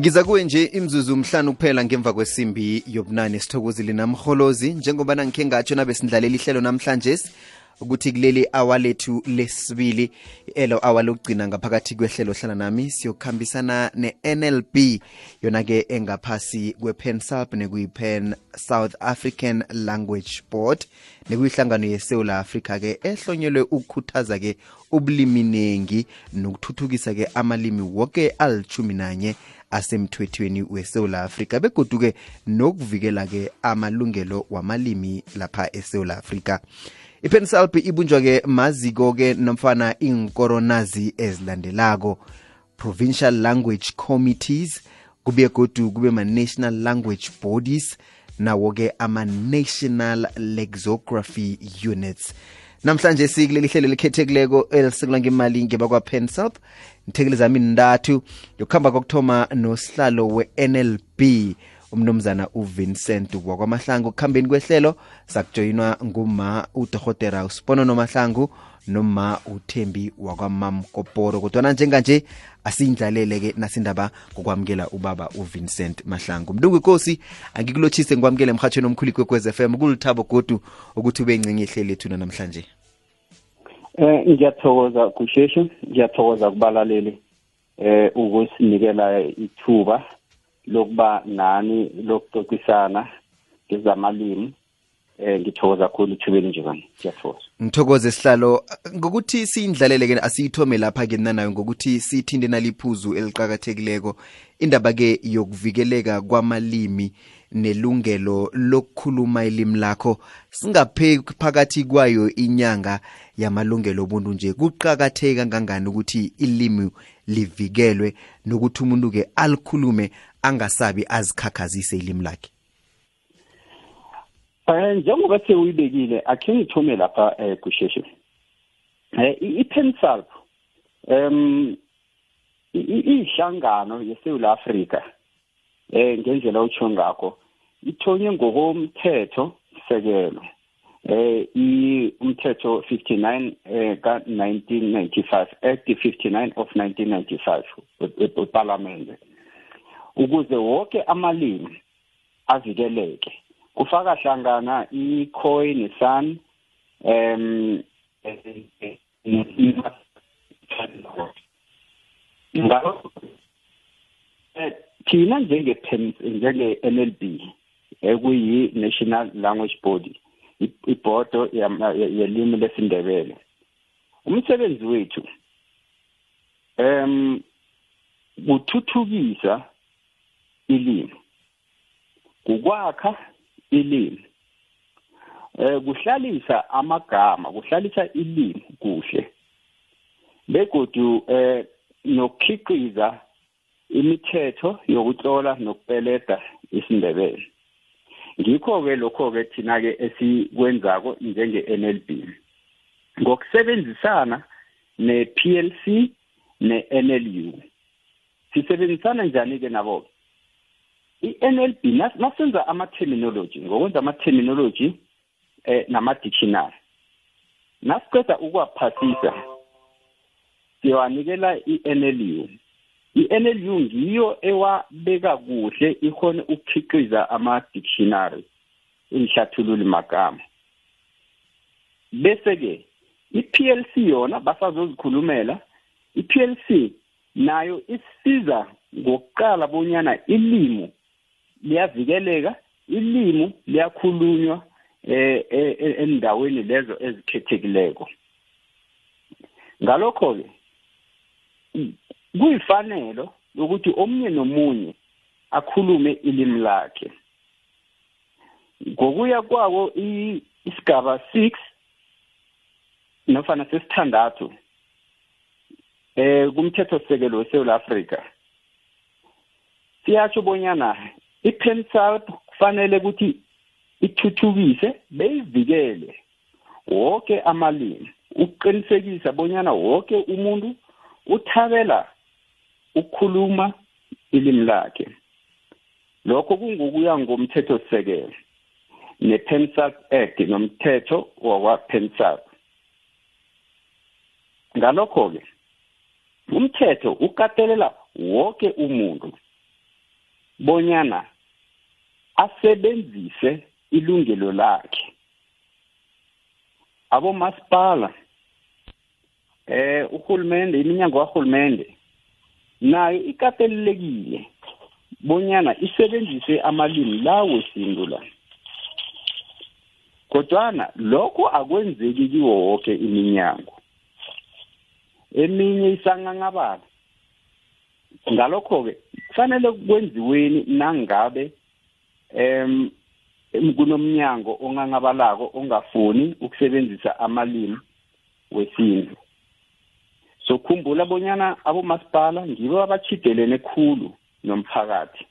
ngiza kuwe nje imzuzu mhlanu kuphela ngemva kwesimbi yobunane sithokozile namholozi. Njengoba nangikhe ngatsho nabe sindlalela ihlelo namhlanje ukuthi kuleli awa lethu lesibili elo awa lokugcina ngaphakathi kwehlelo hlala nami siyokuhambisana ne-nlb yona-ke engaphasi kwe-pensub nekuyi-pen south african language board nekuyihlangano yesewula afrika-ke ehlonyelwe ukukhuthaza-ke ubulimi nokuthuthukisa-ke amalimi woke alithumi nanye asemthwethweni wesewula afrika begoduke nokuvikela-ke amalungelo wamalimi lapha esewula afrika. Ipensalp ibunjwa-ke maziko-ke nomfana inkoronazi ezilandelako. Provincial language committees kubuye godu kube ma-national language bodies nawo-ke ama-national lexography units. Namhlanje sikuleli hlelo elikhethekileko elisekula ngemali ngebakwa-pensouth nithekeli zami ndathu yokuhamba kokuthoma nosihlalo we-nlb umnumzana uvincent wakwamahlangu. Kuhambeni kwehlelo sakujoyinwa nguma udorhotera usipono nomahlangu noma uthembi wakwamamkoporo kodwana njenganje asiyindlalele-ke nasindaba ngokwamukela ubaba uvincent mahlangu. Mndungu ikosi angikulotshise ngikwamukele emhatshweni omkhulu ikwekwez FM kulithabo godu ukuthi ube ngcenye ihleli ethuna namhlanje. Eh ngiyathokoza kusheshe ngiyathokoza kubalaleli eh ukusinikela ithuba lokuba nani lokuxoxisana ngezamalimi. Eh ngithokoza kakhulu ithubeni nje bani ngiyathokoza. Ngithokoze sihlalo. Ngokuthi siyindlalele ke asiyithome lapha ke nanayo ngokuthi sithinde naliphuzu eliqhakathekileko indaba ke yokuvikeleka kwamalimi nelungelo lokukhuluma ilimi lakho singaphe phakathi kwayo inyanga yamalungelo obuntu nje kuqhakatheka kangangani ukuthi ilimi livikelwe nokuthi umuntu ke alikhulume angasabi azikhakhazise ilimi lakhe Eh njengoba sewuyibekile akhe ngithume lapha eh kusheshe. Eh iPensal em ihlangano yeSouth Africa eh ngendlela utsho ngakho ithonye ngokomthetho sekelo eh umthetho 59 eh ka 1995 act 59 of 1995 eParliament ukuze wonke amalimi avikeleke kufaka hlangana iCoin neSun em ngalo thina njenge njenge NLB ekuyi National Language Body ibhodo yelimi lesindebele. Umsebenzi wethu em kuthuthukisa ilimi kukwakha ilimi eh kuhlalisa amagama kuhlalisa ilimi kuhle begodu eh nokukhiqiza imithetho yokutlola nokupeleda isindebele. Ngikho ke lokho ke thina ke esikwenzako njenge NLB ngokusebenzisana ne PLC ne NLU sisebenzisana njani ke nabo i-NLB nasenza ama-terminology ngokwenza ama-terminology eh nama-dictionary. Nasiqeda ukuwaphasisa siyawanikela i-NLU i-NLU ngiyo ewabeka kuhle ikhone ukukhiqiza ama-dictionary inhlathululi magama. Bese ke i-PLC yona basazozikhulumela i-PLC nayo isiza ngokuqala bonyana ilimi liyavikeleka ilimi liyakhulunywa eh endaweni lezo ezikhethekileko. Ngalokho ke kuyifanelo ukuthi omunye nomunye akhulume ilimi lakhe. Ngokuya kwawo isigaba 6 nofana sesithandathu eh kumthetho sekelo weSouth Africa siyatsho bonyana iPensal kufanele ukuthi ithuthukise beyivikele wonke amalimi ukuqinisekisa bonyana wonke umuntu uthabela ukukhuluma ilimi lakhe. Lokho kungokuya ngomthetho sisekelo nePensal Act nomthetho wakwaPensal ngalokho ke umthetho ukatelela wonke umuntu bonyana asebenzise ilungelo lakhe. Abomasipala eh uhulumende iminyango kahulumende nayo ikatelelekile bonyana isebenzise amalimi la wesintu la. Kodwana lokho akwenzeki kiwo wonke iminyango. Eminye isanganqabala ngalokho-ke kufanele kwenziweni nangabe em kunomnyango ongangabalako ongafuni ukusebenzisa amalimi wesintu. So khumbula bonyana abomasipala ngibo abachidelene khulu nomphakathi.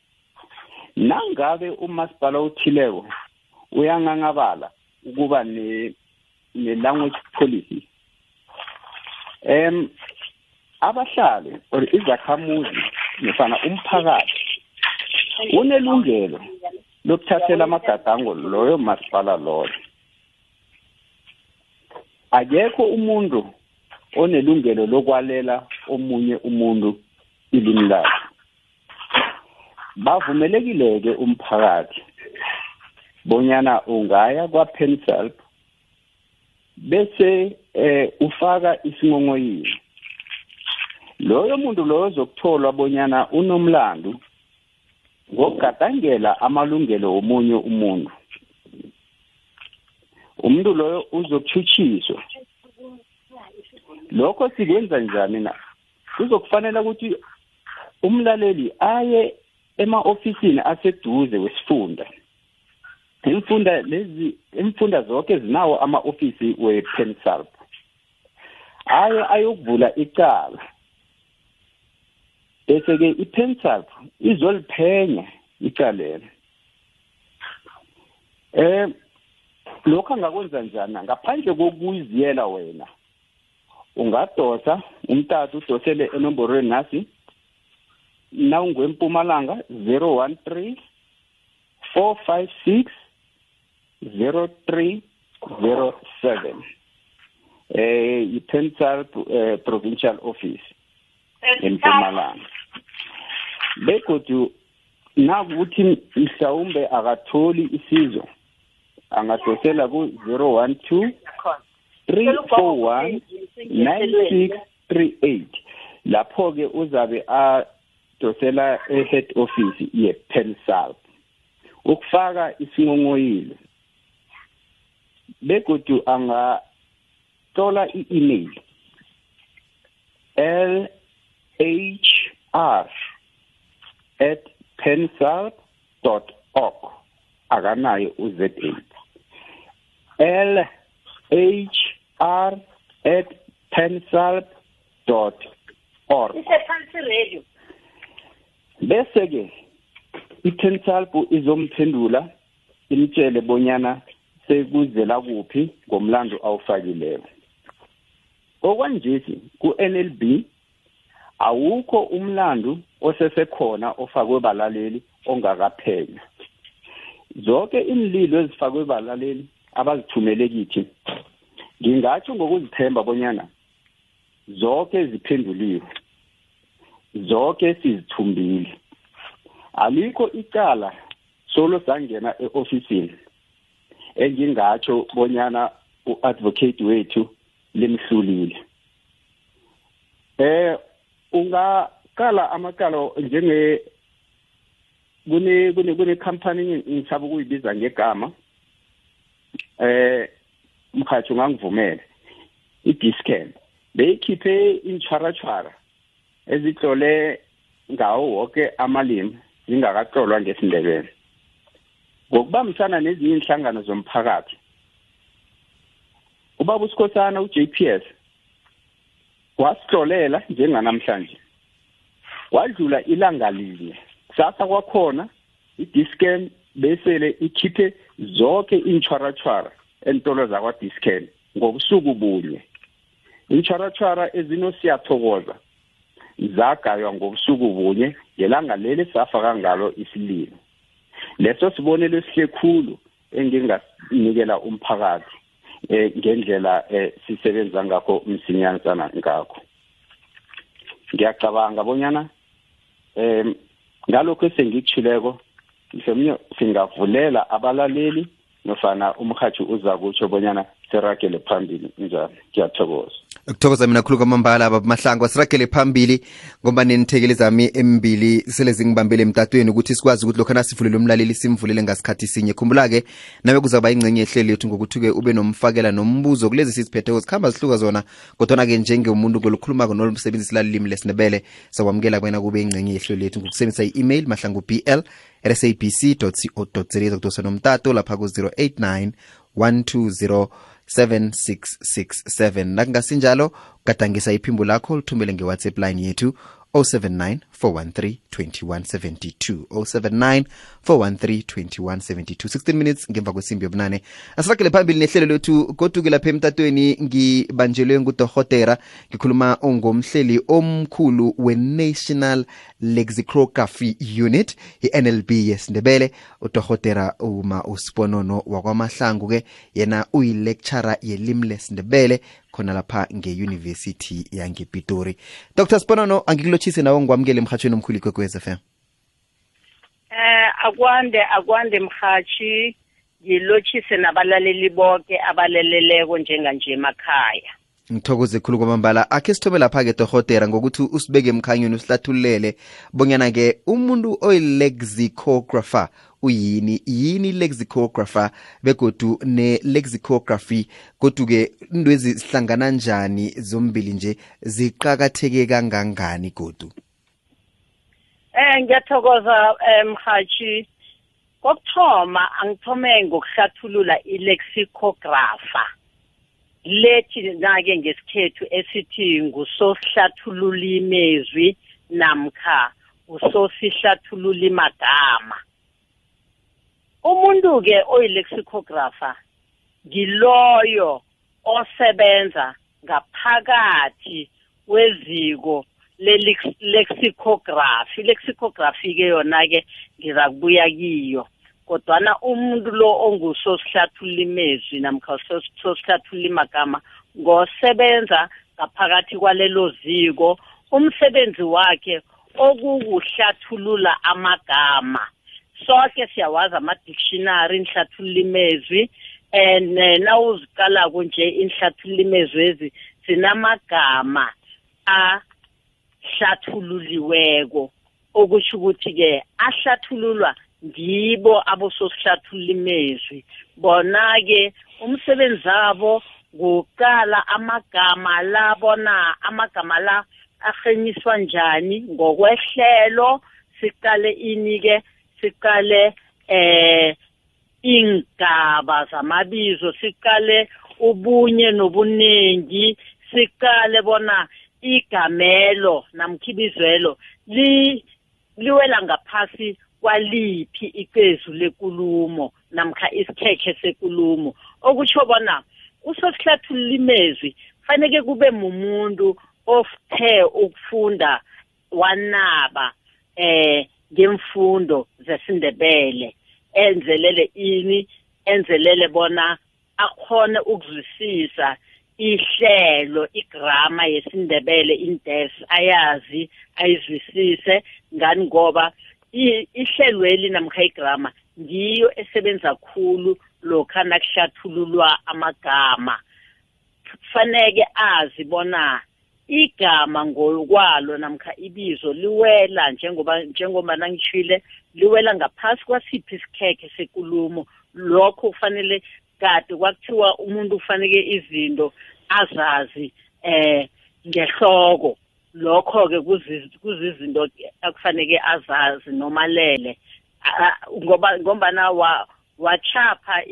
Nangabe umasipala othileko uyangangabala ukuba ne ne-language policy em abahlali or izakhamuzi nofana umphakathi unelungelo lokuthathela amagadango loyo masipala loyo. Akekho umuntu onelungelo lokwalela omunye umuntu ilimi lakhe. Bavumelekile-ke umphakathi bonyana ungaya kwa-penselp bese eh ufaka isingongoyini loyo muntu loyo ozokutholwa bonyana unomlando ngokugadangela amalungelo womunye umuntu. Umuntu loyo uzokuthutshiswa lokho sikwenza njani na? Kuzokufanele ukuthi umlaleli aye ema-ofisini aseduze wesifunda. Imfunda lezi imfunda zonke zinawo ama-ofisi we-pensalp aye ayokuvula icala. Bese-ke i-pensalp izoliphenya icalelo eh lokho angakwenza njani ngaphandle kokuyiziyela wena ungadosa umtatu udosele enomborweni nasi. Nawungwempumalanga 013 456 0307 eh i-Pensal eh, provincial office empumalanga. Begodu nakuthi mhlawumbe akatholi isizo angadosela ku 012 341 9638 lapho ke uzabe adosela e-head office ye-Pensal ukufaka isingongoyilo begodu angathola i-email l h r at pensalt org akanayo u-z l h r at pensalt org. Bese-ke i-pensalp izomphendula imtshele bonyana sekuzela kuphi ngomlando awufakileyo okwanjesi ku-NLB awukho umlando osesekhona ofakwe balaleli ongakaphenywa zonke imlilo ezifakwe balaleli abazithumele kithi ngingatsho ngokuzithemba bonyana zonke ziphenduliwe zonke sizithumbile. Alikho icala solo sangena eofisini engingatsho bonyana uadvocate wethu limhlulile. Eh ungaqala amaqala njenge kune kune kune company ngithaba ukuyibiza ngegama eh mkhathi ungangivumele i-discan beyikhiphe inchwarachwara ezitlole ngawo wonke amalimi zingakatlolwa ngesindebele. Ngokubambisana nezinye inhlangano zomphakathi ubaba usikhosana u-JPS wasihlolela njenganamhlanje. Wadlula ilanga linye. Kusasa kwakhona i-discan besele ikhiphe zonke inchwarachwara entolo zakwa-discan. Ngobusuku bunye inchwarachwara ezinosiyathokoza zagaywa ngobusuku bunye ngelanga leli safaka ngalo isililo leso sibonelo esihle khulu engingasinikela umphakathi eh ngendlela eh sisebenza ngakho msinyansana ngakho. Ngiyacabanga bonyana em ngalokho esengikuthileko mhlawumnye singavulela abalaleli nofana umhathi uza kutsho bonyana siragele phambili. Njani ngiyathokoza. Ukuthokoza mina khulu kwamambala baba mahlangu asiragele phambili ngoba nenithekeli zami embili sele zingibambele emtatweni ukuthi sikwazi ukuthi lokhu nasivulele umlaleli simvulele ngasikhathi sinye. Khumbula-ke nawe kuzaba ingcenye ehleli yethu ngokuthi-ke ube nomfakela nombuzo kulezi siziphetheko zikhamba zihluka zona. Kodwana-ke njengomuntu ngolukhulumako nolumsebenzisi lalilimi lesindebele sakwamukela kwena kube ingcenye yehlelo yethu ngokusebenzisa i-email mahlangu bl sabc co za zokudosa nomtato lapha ku-089 120 7667 nakungasinjalo gadangisa iphimbo lakho lithumele ngewhatsapp line yethu 079 413 2172 079 413 2172 16 minutes ngemva kwesimbi yobunane. Asiragele phambili nehlelo lethu goduke lapha emtatweni ngibanjelwe ngudohotera ngikhuluma ngomhleli omkhulu we-national lexicography unit i-nlb yesindebele udohotera uma usiponono wakwamahlangu-ke yena uyilecturer yelimi lesindebele khona lapha ngeyunivesithi yangepitori. Dr sponono angikulotshise nawe ngikwamukele emhatshweni omkhulu ikwekwez f m? Eh akwande akwande mhathi ngilotshise nabalaleli bonke abalaleleko njenganje emakhaya. Ngithokoze khulu kwamambala. Akhe sithome lapha-ke dohotera ngokuthi usibeke emkhanyweni usihlathululele bonyana-ke umuntu oyi-lexicographer uyini yini lexicographer begodu ne-lexicography godu-ke indwezi sihlangana njani zombili nje ziqakatheke kangangani godu? Eh ngiyathokoza mhathi kokuthoma angithome ngokuhlathulula i-lexicographer lethi nake ngesikhethu esithi ngusosihlathulula imezwi namkha usosihlathulula imagama umuntu-ke oyi-lexicographer ngiloyo osebenza ngaphakathi kweziko le-lexicography i-lexicography-ke yona-ke ngiza kubuya kiyo. Kodwana umuntu lo ongusosihlathulula imezwi namkha sosihlathulula imagama ngosebenza ngaphakathi kwalelo ziko umsebenzi wakhe okukuhlathulula amagama. Sonke siyawazi ama-dictionary inhlathulula imezwi and nawuziqalako nje inhlathulula imezwi ezi zinamagama ahlathululiweko okusho ukuthi-ke ahlathululwa ngibo abososihlathulula imezwi bona-ke umsebenzi wabo nguqala amagama la bona amagama la ahenyiswa njani ngokwehlelo siqale ini-ke siqale eh ingaba zamabizo siqale ubunye nobuningi siqale bona igamelo namkhibizwelo li liwela ngaphasi kwaliphi iqezu lekulumo namkha isikhekhe sekulumo. Okutsho bona usosihlathulula imezwi faneke kube mumuntu ofuthe ukufunda wanaba eh ngemfundo zesindebele enzelele ini enzelele bona akhone ukuzwisisa ihlelo igrama yesindebele indes ayazi ayizwisise ngani ngoba ihlelweli namkha igrama ngiyo esebenza khulu lokha nakuhlathululwa amagama. Kufaneke azi bona igama ngokwalo namkha ibizo liwela njengoba njengoba nangishile liwela ngaphasi kwasiphi isikhekhe sekulumo. Lokho kufanele kade kwakuthiwa umuntu ufanele izinto azazi eh ngehloko. Lokho-ke kuzizinto akufaneke azazi noma lele ngoba ngombana wachapha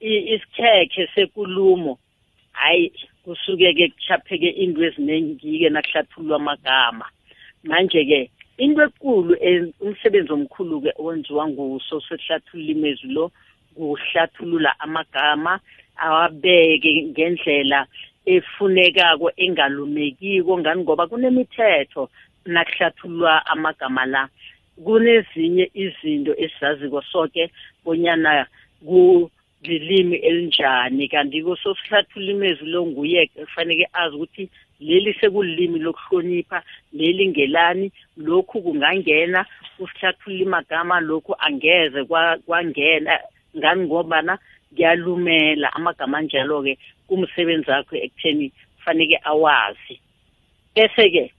isikhekhe sekulumo hayi kusuke-ke kuchapheke into eziningi-ke nakuhlathululwa amagama. Manje-ke into ekulu umsebenzi omkhulu-ke owenziwa nguso sesihlathulula imezwi lo kuhlathulula amagama awabeke ngendlela efunekako engalumekiko ngani? Ngoba kunemithetho nakuhlathululwa amagama la. Kunezinye izinto esizaziko soke bonyana lilimi elinjani. Kanti kusosihlathulula imezwi lo nguye kufanele azi ukuthi leli sekulilimi lokuhlonipha leli ngelani lokhu kungangena kusihlathulula imagama lokhu angeze kwa- kwangena ngani ngobana kuyalumela. Amagama anjalo-ke kumsebenzi wakho ekutheni kufaneke awazi. Bese-ke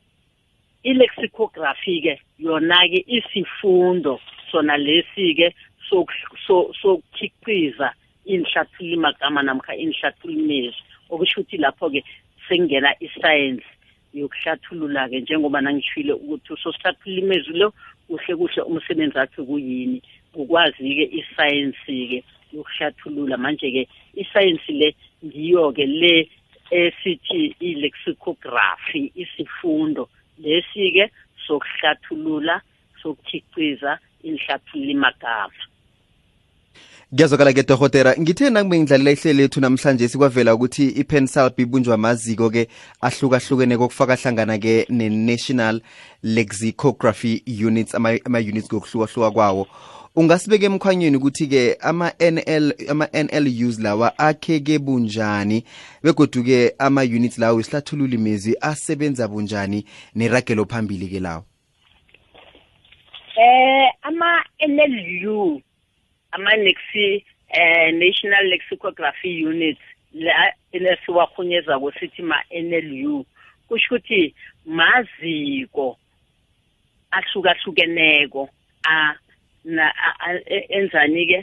ilexicography-ke yona-ke isifundo sona lesi-ke soku- so- sokukhiqiza inhlathulula magama namkha inhlathululimezi okusho ukuthi lapho-ke sekungena isayensi yokuhlathulula-ke njengoba nangishile ukuthi usosihlathulula imezwi lo kuhle kuhle umsebenzi wakhe kuyini. Ukwazi-ke isayensi-ke yokuhlathulula. Manje-ke isayensi le ngiyo-ke le esithi i-lexicography isifundo lesi-ke sokuhlathulula sokukhiqiza inhlathulula imagama kuyazwakala ke dohotera ngithe nakube ngidlalela ihlelo lethu namhlanje sikwavela ukuthi i-pensalp ibunjwa amaziko-ke ahlukahlukene kokufaka hlangana-ke ne-national lexicography units ama-units ama ngokuhlukahluka kwawo. Ungasibeka emkhwanyeni ukuthi-ke ama-nl ama-nlus lawa akheke bunjani begodu-ke ama-units lawo isihlathululi mezwi asebenza bunjani neragelo phambili-ke lawo? Eh ama NLU ama Lexi eh National Lexicography Unit la elesiwakhunyeza kwesithi ma NLU kusho ukuthi maziko ahlukahlukeneko a na e- enzani ke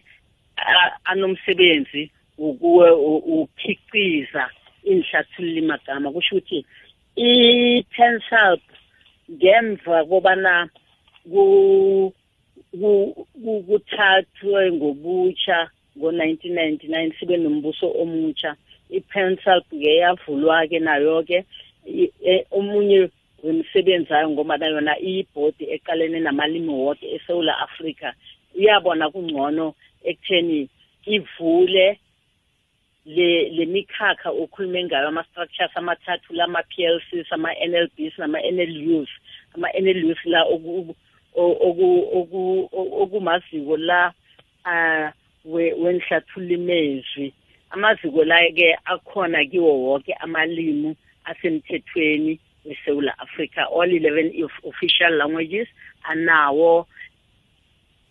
anomsebenzi ukuwe ukhiqiza inhlathulula imagama kusho ukuthi i-pensalt ngemva kobana ku ku- ku- kuthathwe ngobutsha ngo-1999 sibe nombuso omutsha i-pensalp ke yavulwa-ke nayo-ke e- omunye wemisebenzi ayo ngoba na yona iyibhodi eqalene namalimi woke esewula afrika iyabona kungcono ekutheni ivule le lemikhakha okhulume ngayo ama-structures amathathu lama-PLCs ama-NLBs nama-NLUs ama-NLUs la oku- o- oku- oku- o- okumaziko la uh wenhlathulula imezwi amaziko la-ke akhona kiwo wonke amalimu asemthethweni. weSouth Africa all 11 of- official languages anawo.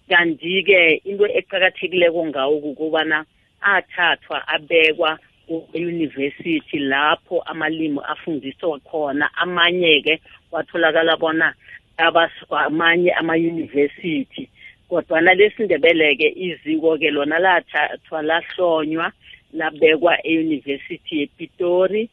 Kanti-ke into eqakathekileko ngawo kukubana athathwa abekwa ku-university lapho amalimi afundiswa khona. Amanye-ke kwatholakala bona abas- amanye ama-university kodwana lesindebele-ke iziko-ke lona lathathwa lahlonywa labekwa e-university yepitori.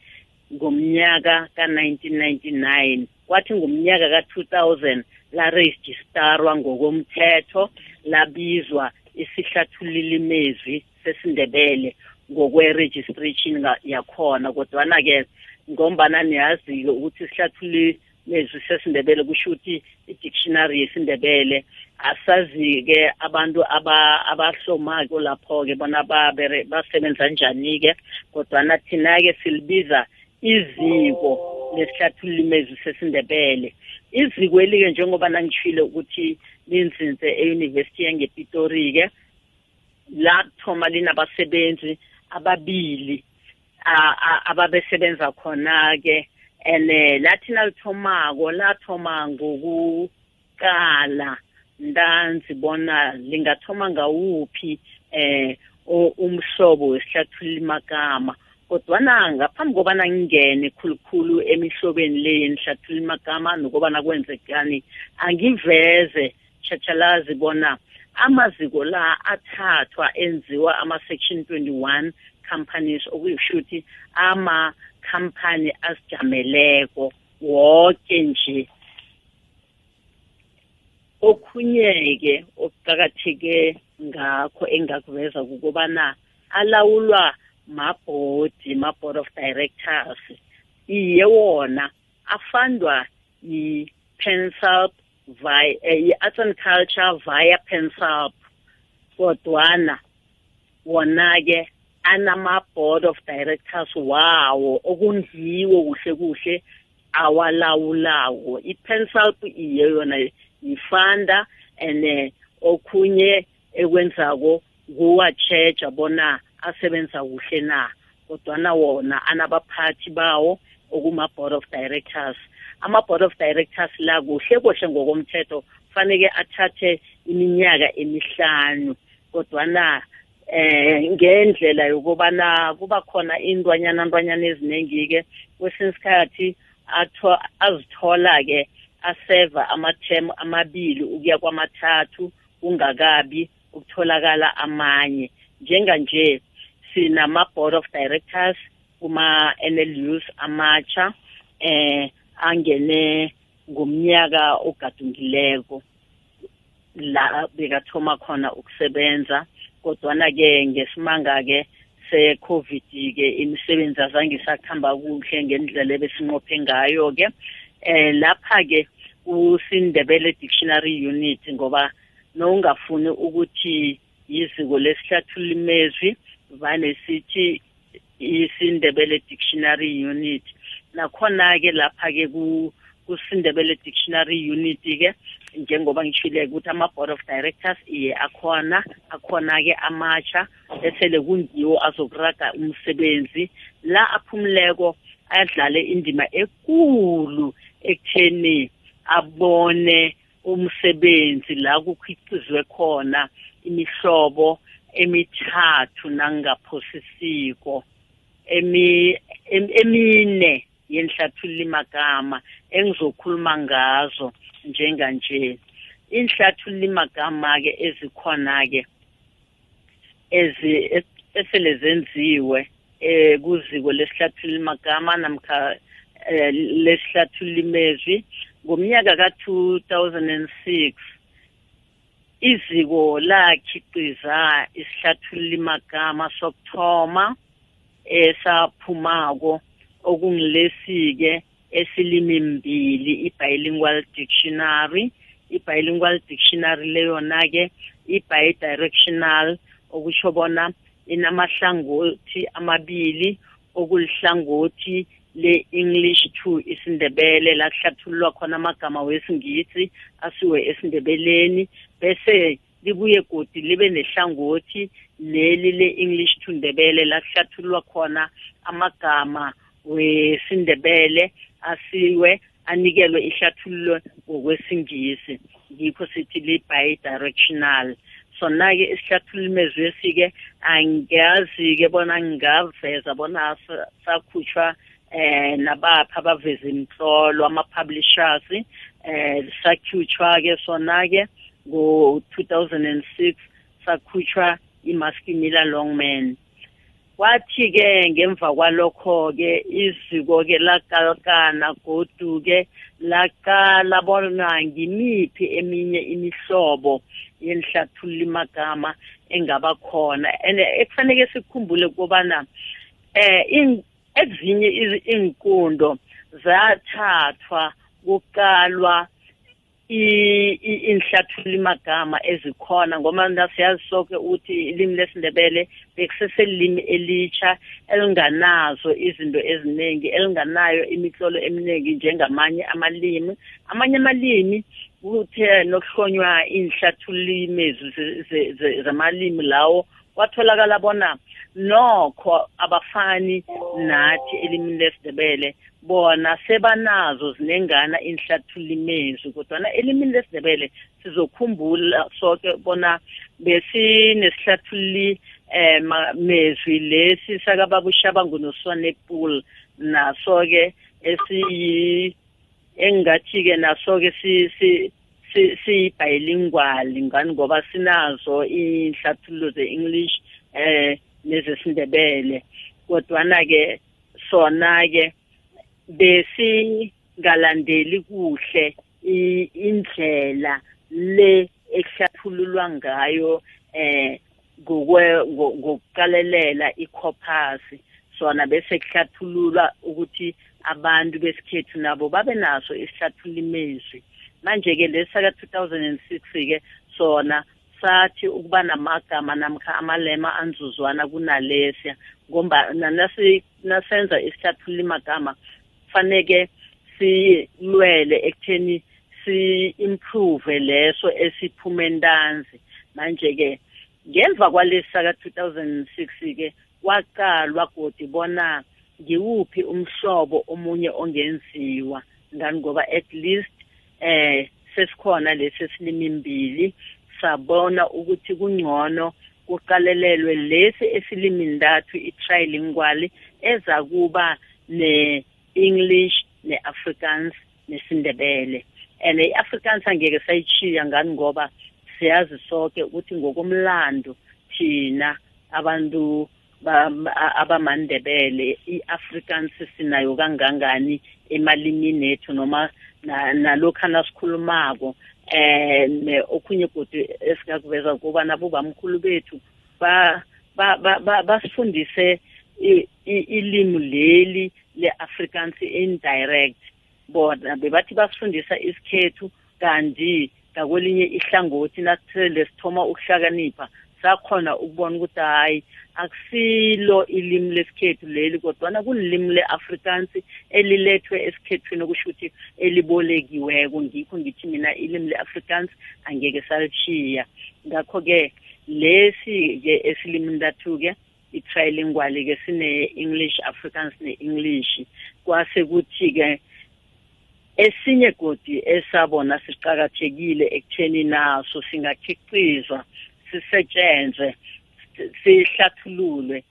Ngomnyaka ka-1999 kwathi ngomnyaka ka-2000 larejistarwa ngokomthetho labizwa isihlathululi imezwi sesindebele ngokwe-registration yakhona. Kodwana-ke ngombana niyazi-ke ukuthi isihlathululi mezwi sesindebele kusho ukuthi i-dictionary yesindebele asazi-ke abantu aba- abahlomako lapho-ke bona basebenza njani-ke. Kodwana thina-ke silibiza iziko lesihlathulula imezwi sesindebele iziko eli-ke njengoba nangishile ukuthi linzinze e-university yangepitori-ke lathoma linabasebenzi ababili ababesebenza khona-ke. And eh, lathi nalithomako lathoma ngokuqala ntanzi bona lingathoma ngawuphi o- umhlobo wesihlathulula imagama kodwana ngaphambi kobana ngingene khulukhulu emihlobeni le yenihlathulula imagama nokobana kwenzekani angiveze tshachalazi bona amaziko la athathwa enziwa ama-section 21 companies okuyisho ukuthi ama-company azijameleko woke nje. Okhunye-ke okuqakatheke ngakho engakuveza kukobana alawulwa mabhodi ma-board of directors. Iye wona afandwa yi-pensap via eh, yi-arts and culture via pensap kodwana wona-ke anama-board of directors wawo okungiwo kuhle kuhle awalawulawo i-pensalp iye yona yifanda and okhunye ekwenzako kuwa-checha bona asebenza kuhle na kodwana wona anabaphathi bawo okuma-board of directors. Ama-board of directors la kuhle kuhle ngokomthetho kufanele athathe iminyaka emihlanu. Kodwana eh ngendlela yokubana kuba khona intwanyana ntwanyana eziningi-ke kwesinye isikhathi azithola-ke aseva amathem amabili ukuya kwamathathu kungakabi ukutholakala amanye. Njenganje sinama-board of directors kuma-NLUs amatsha eh angene ngomnyaka ogadungileko la bekathoma khona ukusebenza. Kodwana-ke ngesimanga-ke se-covid-ke imisebenzi azange isakuhamba kuhle ngendlela ebesinqophe ngayo-ke. Eh lapha-ke kusindebele dictionary unit ngoba nowungafuni ukuthi yiziko lesihlathululimezwi vane sithi isindebele dictionary unit. Nakhona-ke lapha-ke kusindebele dictionary unit-ke njengoba ngishile ukuthi ama-board of directors iye akhona akhona-ke amatsha esele kungiwo azokuraga umsebenzi. La aphumuleko adlale indima ekulu ekutheni abone umsebenzi la kukhicizwe khona imihlobo emithathu nangaphosisiko emi emine yenhlathulula magama engizokhuluma ngazo njenganje. Inhlathulula magama ke ezikhona ke ezi esele zenziwe eh kuziko lesihlathulula magama namkha eh, lesihlathulula imezwi ngomnyaka ka-2006 iziko lakhiqiza isihlathulula magama sokuthoma esaphumako okungilesi-ke esilimi mbili i-bilingual dictionary. I-bilingual dictionary leyona-ke i-bidirectional okusho bona inamahlangothi amabili okulihlangothi le-english to isindebele la kuhlathululwa khona amagama wesingisi asiwe esindebeleni bese libuye godi libe nehlangothi leli le-english to ndebele la kuhlathululwa khona amagama wesindebele asiwe anikelwe ihlathululo ngokwesingisi. Ngikho sithi li-bidirectional. Sona-ke isihlathululimezwesi-ke angiyazi-ke bona ngingaveza bona sakhutshwa eh nabapha abaveza imhlolo ama-publishers eh sakhutshwa-ke sona-ke ngo-2006 sakhutshwa i-maskimila longman. Kwathi-ke ngemva kwalokho-ke iziko-ke lakalkana godu-ke laqala bona ngimiphi eminye imihlobo yenihlathulula imagama engaba khona and ekufanele sikhumbule kobana eh ezinye iinkundo zathathwa kuqalwa inhlathulula imagama ezikhona ngoba nasiyazi soke ukuthi ilimi lesindebele bekuseselilimi elitsha elinganazo izinto eziningi elinganayo imitlolo eminingi njengamanye amalimi. Amanye amalimi kuthe nokuhlonywa inhlathululimezi zamalimi lawo kwatholakala bona nokho abafani nathi elimini lesindebele bona sebanazo zinengana inhlathulimezwi kodwana elimini lesindebele sizokhumbula soke bona besinesihlathululi eh mezwi lesi sakababa ushabangu noswanepul naso-ke esiyi engingathi-ke naso-ke siyi-bilingual ngani ngoba sinazo inhlathululo ze-english eh nezesindebele. Kodwana-ke sona-ke besingalandeli kuhle indlela le ekuhlathululwa ngayo eh ngokuqalelela i-corpus sona bese kuhlathululwa ukuthi abantu besikhethu nabo babe naso isihlathululimezwi manje-ke lesi saka-2006-ke sona sathi ukuba namagama namkha amalema anzuzwana kunalesiya ngomba nasenza isihlathulula magama kufaneke silwele ekutheni si-improve leso esiphume ntanzi manje-ke ngemva kwalesi saka-2006 ke kwaqalwa godi bona ngiwuphi umhlobo omunye ongenziwa ngani ngoba at least eh sesikhona lesi esilimi imbili sabona ukuthi kungcono kuqalelelwe lesi esilimi ndathu i-trilingual ezakuba ne-english ne-afrikaans nesindebele. And i-afrikaans angeke sayichiya ngani ngoba siyazi sonke ukuthi ngokomlando thina abantu abamandebele i-afrikaans sinayo kangangani emalimini ethu noma nalokhana sikhulumako eh okhunye godi esingakuveza ukuba nabo bamkhulu bethu ba basifundise ilimi leli le-afrikaans indirect. Bona bebathi basifundisa isikhethu kanti ngakwelinye ihlangothi nasithele sithoma ukuhlakanipha sakhona ukubona ukuthi hayi akusilo ilimi lesikhethu leli kodwana kulilimi le-afrikaans elilethwe esikhethwini okusho ukuthi elibolekiweko. Ngikho ngithi mina ilimi le-afrikaans angeke salishiya ngakho-ke lesi-ke esilimini lathu-ke i-trilingual-ke sine-english afrikaans ne-english. Kwase kuthi-ke esinye godi esabona siqakathekile ekutheni naso singakhiqizwa. Sisetshenzwe sihlathululwe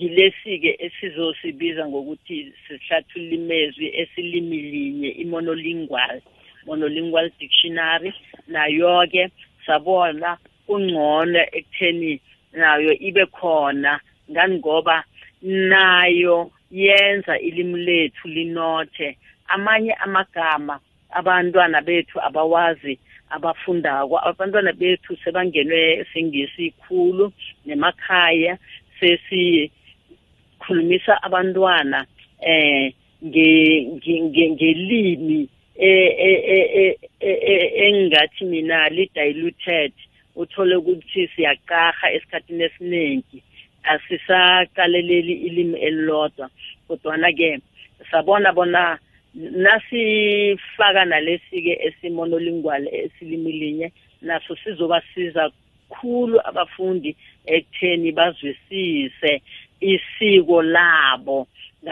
yilesi-ke esizosibiza ngokuthi sihlathulula imezwi esilimi linye i-monolingual monolingual dictionary. Nayo-ke sabona kungcono ekutheni nayo ibe khona ngani ngoba nayo yenza ilimi lethu linothe. Amanye amagama abantwana bethu abawazi abafundako. Abantwana bethu sebangenwe singesikhulu nemakhaya sesikhulumisa abantwana eh ngelimi engingathi mina li-diluted. Uthole ukuthi siyaqarha esikhathini esiningi asisaqaleleli ilimi elilodwa. Kodwana-ke sabona bona nasifaka nalesi-ke esimonolingual esilimi linye naso sizobasiza khulu abafundi ekutheni bazwisise isiko labo.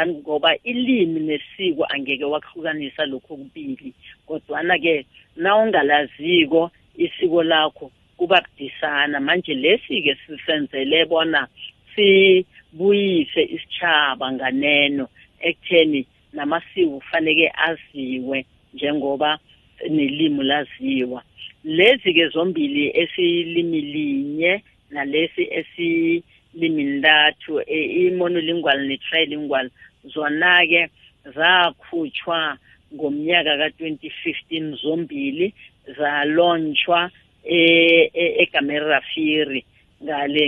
Ngoba ilimi nesiko angeke wakuhlukanisa lokho kubili kodwana-ke na ungalaziko isiko lakho kuba budisana. Manje lesi-ke sisenzele bona sibuyise isitshaba nganeno ekutheni namasiko kufanele aziwe njengoba nelimi laziwa. Lezi ke zombili esilimi linye nalesi esilimi ntathu e, i-monolingual ne-trilingual zona ke zakhutshwa ngomnyaka ka-2015 zombili zalonchwa egameri rafiri ngale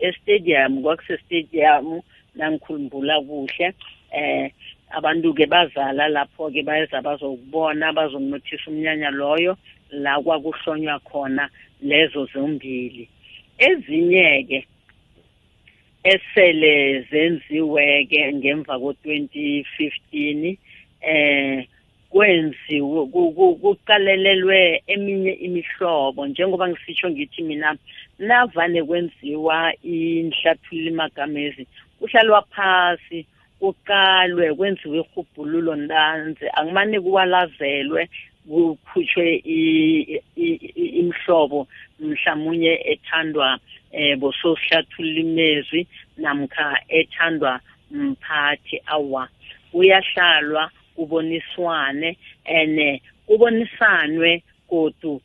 e-stadium kwakusestadium nangikhumbula kuhle eh abantu-ke bazala lapho-ke bayeza bazokubona bazokunothisa umnyanya loyo la kwakuhlonywa khona lezo zombili. Ezinye-ke esele zenziwe-ke ngemva ko-2015 eh kwenziwe kuqalelelwe eminye imihlobo. Njengoba ngisitsho ngithi mina navane kwenziwa inhlathulula magamezi kuhlalwa phasi kuqalwe kwenziwe ihubhululo ntanzi. Angimane kuwalazelwe kukhutshwe imhlobo mhlawumunye ethandwa eh bososihlathulula imezwi namkha ethandwa mphathi awa. Kuyahlalwa kuboniswane ene kubonisanwe godu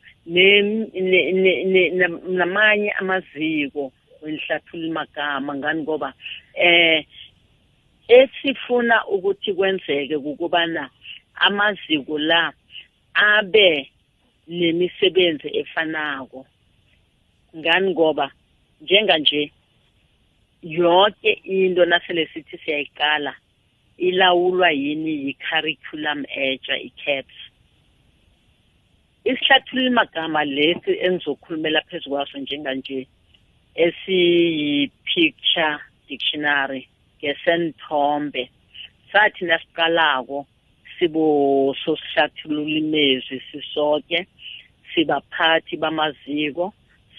namanye amaziko wenhlathulula magama ngani ngoba eh esifuna ukuthi kwenzeke ukubana amaziko la abe nemisebenzi efanako. Ngani ngoba njenganje yonke into nasele sithi siyayiqala ilawulwa yini yi-curriculum etsha i-caps. Isihlathulula magama lesi engizokhulumela phezu kwaso njenganje esiyi-picture dictionary. Ngesenthombe. Sathi nasiqalako sibo sosihlathulula imezwi sisoke sibaphathi bamaziko.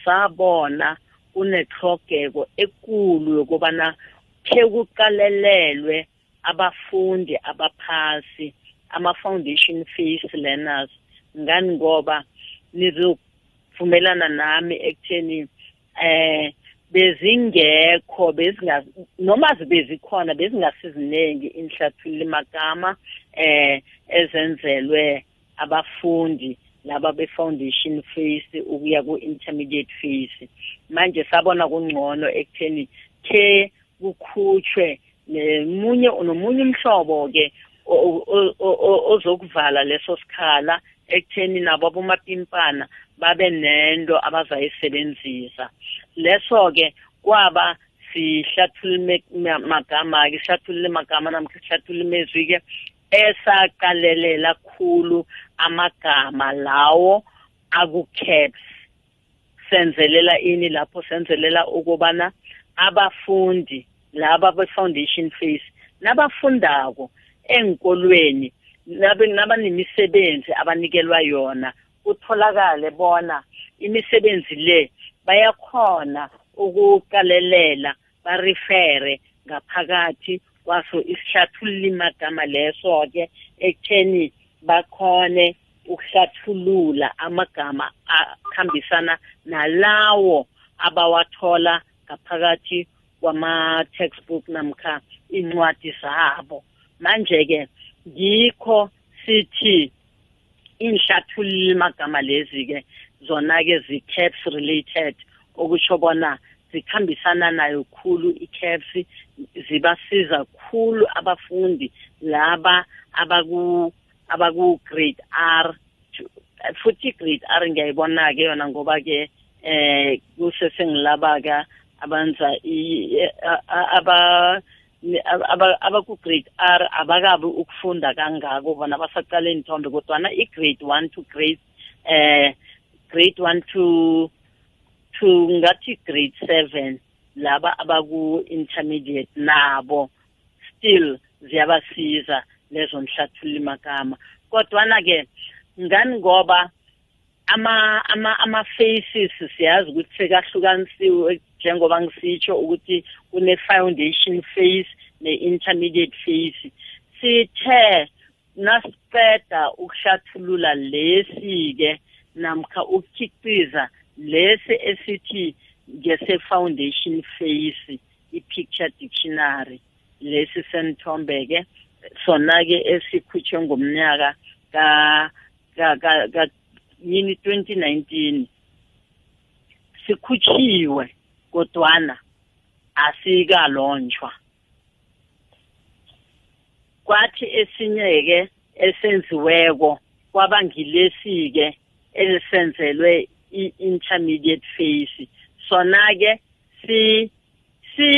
Sabona kunehlogeko ekulu yokubana khe kuqalelelwe abafundi abaphasi ama-foundation face learners. Ngani ngoba nizovumelana nami ekutheni eh bezingekho bezinga noma zibezikhona bezingasiziningi inhlathulula magama eh ezenzelwe abafundi laba be-foundation phase ukuya ku-intermediate phase manje sabona kungcono ekutheni ke kukhutshwe nemunye nomunye umhlobo-ke ozokuvala leso sikhala ekutheni nabo abomapimpana babe nento abazayisebenzisa. Leso-ke kwaba sihlathulule magama-ke sihlathulule magama namkha sihlathulule imezwi-ke esaqalelela khulu amagama lawo aku-caps. Senzelela ini lapho senzelela ukubana abafundi laba be-foundation phase nabafundako enkolweni nabanemisebenzi abanikelwa yona kutholakale bona imisebenzi le bayakhona ukuqalelela barifere ngaphakathi kwaso isihlathululi magama leso-ke ekutheni bakhone ukuhlathulula amagama akhambisana nalawo abawathola ngaphakathi kwama-textbook namkha incwadi zabo. Manje-ke ngikho sithi inhlathululi magama lezi-ke zona-ke zi-caps related okusho bona zikhambisana nayo khulu i-caps zibasiza khulu abafundi laba abaku abaku grade R futhi grade R ngiyayibona ke yona ngoba ke eh kusesengilaba ka abanza aba abaku grade R abakabi ukufunda kangako bona basaqala inthombe kodwa i grade 1 to grade eh grade 1 to to ngathi grade 7 laba abaku intermediate nabo still ziyabasiza lezo nhlathulula magama kodwana ke ngani ngoba ama ama ama faces siyazi ukuthi sekahlukanisiwe njengoba ngisitsho ukuthi kune foundation phase ne intermediate phase. Sithe nasiqeda ukuhlathulula lesi ke namkha ukukhiqiza lesi esithi ngese-foundation face i-picture dictionary. Lesi senithombe-ke sona-ke esikhutshwe ngomnyaka ka ka ka yini 2019 sikhutshiwe kodwana asikalonjwa. Kwathi esinye-ke esenziweko kwabangilesi-ke elisenzelwe i-intermediate phase. Sona ke si si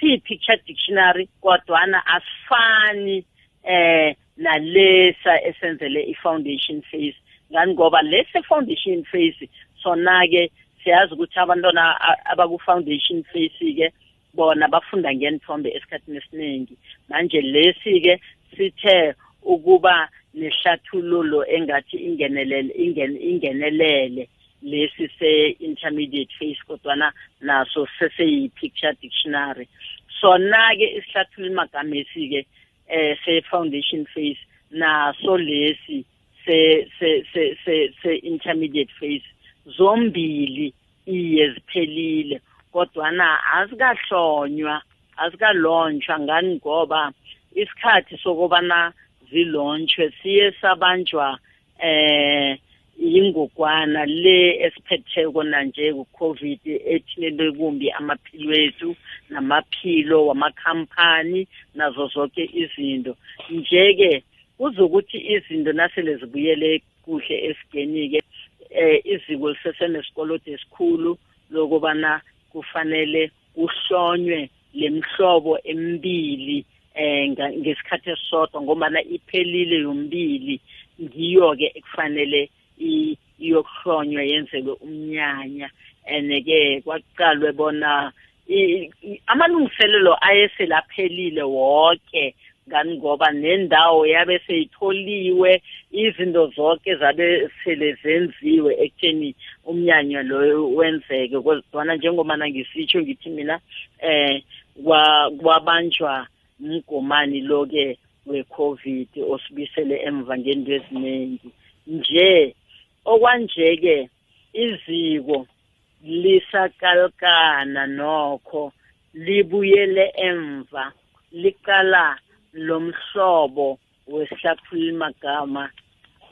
si picture dictionary kodwana asifani eh nalesa esenzele i-foundation phase. Ngani ngoba lesi foundation phase sona ke siyazi ukuthi abantwana abaku-foundation phase ke bona bafunda ngenithombe esikhathini esiningi manje lesi ke sithe ukuba nehlathululo engathi ingenelele ingenelele lesi se-intermediate phase kodwana naso seseyi-picture dictionary sona-ke isihlathulula magamesi-ke eh se-foundation phase naso lesi se-intermediate phase zombili iye ziphelile. Kodwana azikahlonywa azikalonjwa ngani ngoba isikhathi sokubana zilontshwe siye sabanjwa eh yingogwana le esiphetheko nanje ku-covid ethilele kumbi amaphilo ethu namaphilo wamakhampani nazo zonke izinto. Nje-ke kuzokuthi izinto nasele zibuyele kuhle esigeni-ke eh iziko lisesenesikoloto esikhulu lokubana kufanele kuhlonywe lemhlobo emibili eh ngesikhathi esisodwa ngombana iphelile yombili ngiyo-ke ekufanele iyokuhlonywa yenzelwe umnyanya. And-ke kwaqalwe bona amalungiselelo ayeselaphelile wonke ngani ngoba nendawo yabe seyitholiwe izinto zonke zabe sele zenziwe ekutheni umnyanya loyo wenzeke. Kodwana njengomana ngisitsho ngithi mina eh kwabanjwa mgomani lo-ke we-covid osibisele emva ngento eziningi nje okwanje-ke iziko lisakalkana nokho libuyele emva liqala lomhlobo wesihlathululimagama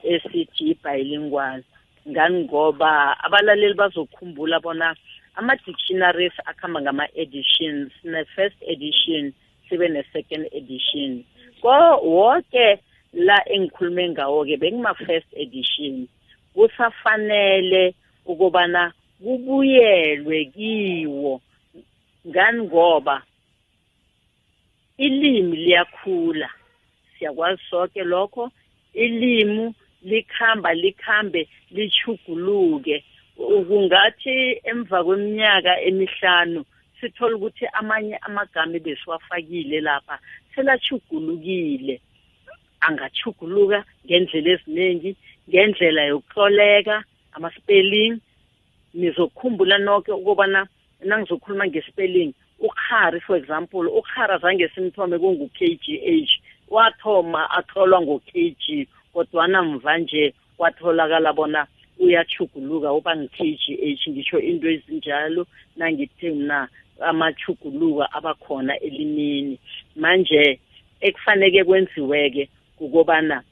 esithi i-bilingual ngani? Ngoba abalaleli bazokhumbula bona ama-dictionaries akuhamba ngama-editions ne-first edition sibe ne-second edition. Ko wonke la engikhulume ngawo-ke bekuma-first edition. Kusafanele ukubana kubuyelwe kiwo. Ngani? Ngoba ilimi liyakhula. Siyakwazi sonke lokho. Ilimu likhamba likhambe lichuguluke kungathi emva kweminyaka emihlanu sithola ukuthi amanye amagama ebesiwafakile lapha selachugulukile angachuguluka ngendlela eziningi ngendlela yokuhloleka ama-spelling. Nizokhumbula nonke ukubana nangizokhuluma nge-spelling ukhari for example ukhara zange simthome kungu-k g h. Wathoma atholwa ngo-k g kodwana mva nje kwatholakala bona uyachuguluka uba ngi-k g h ngisho into ezinjalo nangithe mna amachuguluka abakhona elimini. Manje ekufaneke kwenziweke ukubana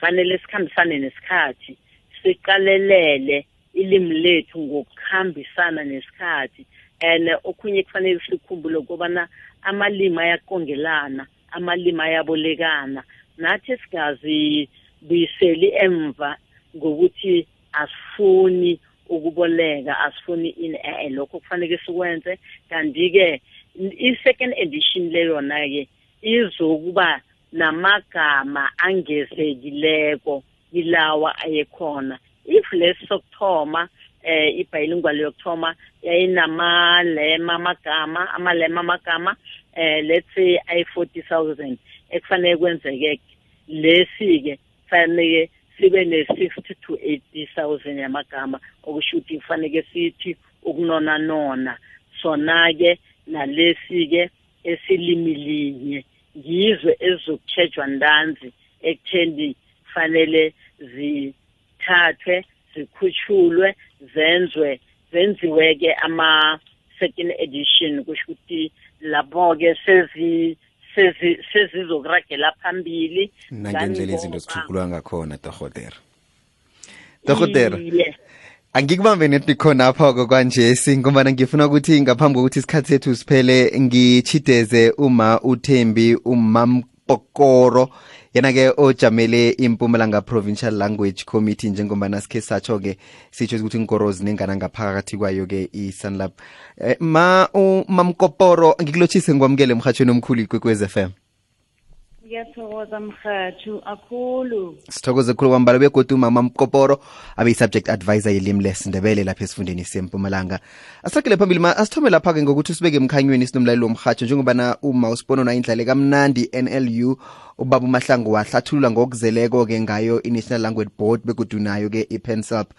fanele sikhambisane nesikhathi siqalelele ilimi lethu ngokuhambisana nesikhathi and okhunye kufanele sikhumbule ukubana amalimi ayaqongelana amalimi ayabolekana. Nathi singazibuyiseli emva ngokuthi asifuni ukuboleka asifuni ini eh lokho kufanele sikwenze. Kanti-ke i-second edition leyona-ke izokuba namagama angezekileko ilawa ayekhona. If lesi sokuthoma eh ibilingual yokuthoma yayinamalema amagama amalema amagama eh let's say ayi-40,000 ekufanele kwenzeke lesi-ke fanele sibe ne-60 to 80,000 yamagama. Okusho ukuthi kufanele sithi ukunona nona sona-ke nalesi-ke esilimi linye ngizwe ezizokutshejwa ntanzi ekutheni fanele zithathwe zikhutshulwe zenzwe zenziwe-ke ama-second edition kusho ukuthi lapho-ke sezi sezizokuragela phambili. Nangendlela izinto zithugulwa ngakhona torhotera torhotera angikubambe neti khona apha kwanje singombana ngifuna ukuthi ngaphambi kokuthi isikhathi sethu siphele ngichideze uma uthembi umampokoro yena-ke ojamele impumalanga provincial language committee njengombana sikhe satsho-ke sitsho ukuthi inkoro zinengana ngaphakathi kwayo-ke i-sunlab eh, ma umamkoporo ngikulotshise ngikwamukele emhatshweni omkhulu ikwekwez f m. ngiyathokoza mhathu akhulu. Sithokoze khulu kwambala. Begodu umama mkoporo abe yi-subject advisor yelimi lesindebele lapha esifundeni sempumalanga. Asiragele phambili ma asithome lapha-ke ngokuthi sibeke emkhanyweni sinomlaleli womhatsho njengobana uma usibona nayindlale kamnandi nlu ubaba umahlangu wahlathulula ngokuzeleko-ke ngayo i-national language board begodu nayo-ke i-pensap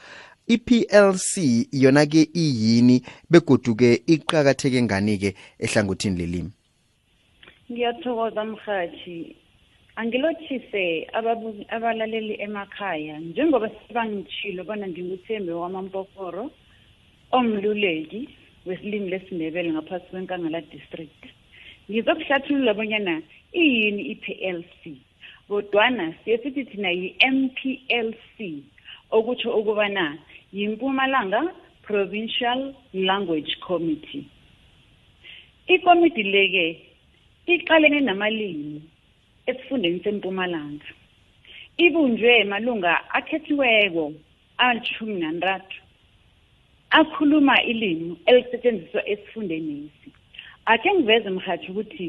i-plc yona-ke iyini begodu-ke iqakatheke ngani-ke ehlangothini lelimi? Ngiyathokoza mhathi angilothise abalaleli emakhaya njengoba sibangitshilo bona nginguthembe wamampokoro omluleki wesilimi lesindebele ngaphasi kwenkangala district. Ngizokuhlathulula bonyana iyini i-plc kodwana siye sithi thina yi-mplc okutsho ukubana yimpumalanga provincial language committee. Ikomiti leke iqalene namalimi. Esifundeni sempumalanga ibunjwe malunga akhethiweko alithumi nantathu akhuluma ilimi elisetshenziswa esifundenisi ake ngiveze mhathi ukuthi